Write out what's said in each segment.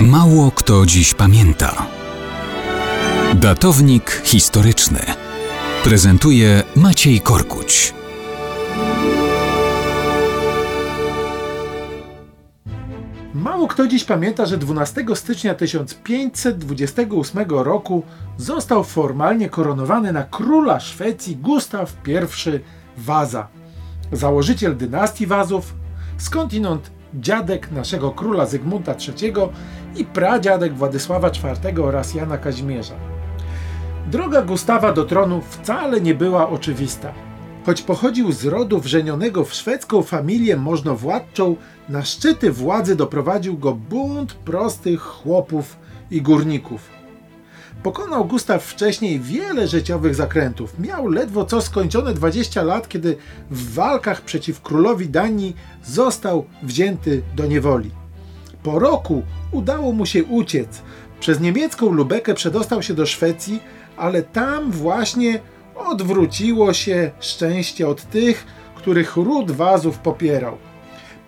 Mało kto dziś pamięta. Datownik historyczny prezentuje Maciej Korkuć. Mało kto dziś pamięta, że 12 stycznia 1528 roku został formalnie koronowany na króla Szwecji Gustaw I Waza, założyciel dynastii Wazów, skądinąd dziadek naszego króla Zygmunta III i pradziadek Władysława IV oraz Jana Kazimierza. Droga Gustawa do tronu wcale nie była oczywista. Choć pochodził z rodu wrzenionego w szwedzką familię możnowładczą, na szczyty władzy doprowadził go bunt prostych chłopów i górników. Pokonał Gustaw wcześniej wiele życiowych zakrętów. Miał ledwo co skończone 20 lat, kiedy w walkach przeciw królowi Danii został wzięty do niewoli. Po roku udało mu się uciec. Przez niemiecką Lubekę przedostał się do Szwecji, ale tam właśnie odwróciło się szczęście od tych, których ród Wazów popierał.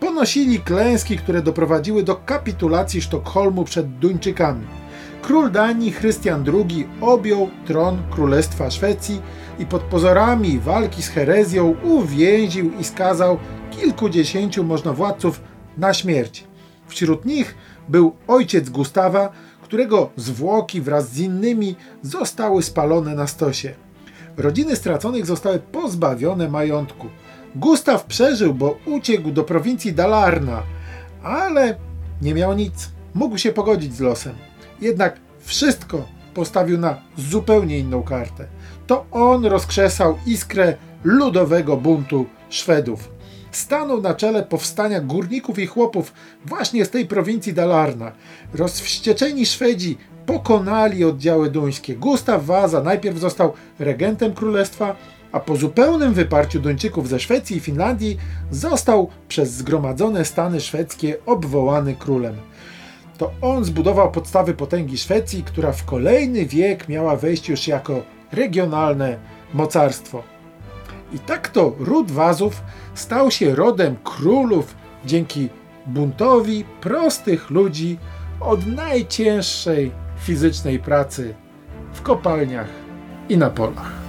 Ponosili klęski, które doprowadziły do kapitulacji Sztokholmu przed Duńczykami. Król Danii Chrystian II objął tron Królestwa Szwecji i pod pozorami walki z herezją uwięził i skazał kilkudziesięciu możnowładców na śmierć. Wśród nich był ojciec Gustawa, którego zwłoki wraz z innymi zostały spalone na stosie. Rodziny straconych zostały pozbawione majątku. Gustaw przeżył, bo uciekł do prowincji Dalarna, ale nie miał nic. Mógł się pogodzić z losem. Jednak wszystko postawił na zupełnie inną kartę. To on rozkrzesał iskrę ludowego buntu Szwedów. Stanął na czele powstania górników i chłopów właśnie z tej prowincji Dalarna. Rozwścieczeni Szwedzi pokonali oddziały duńskie. Gustaw Waza najpierw został regentem królestwa, a po zupełnym wyparciu Duńczyków ze Szwecji i Finlandii został przez zgromadzone stany szwedzkie obwołany królem. To on zbudował podstawy potęgi Szwecji, która w kolejny wiek miała wejść już jako regionalne mocarstwo. I tak to ród Wazów stał się rodem królów dzięki buntowi prostych ludzi od najcięższej fizycznej pracy w kopalniach i na polach.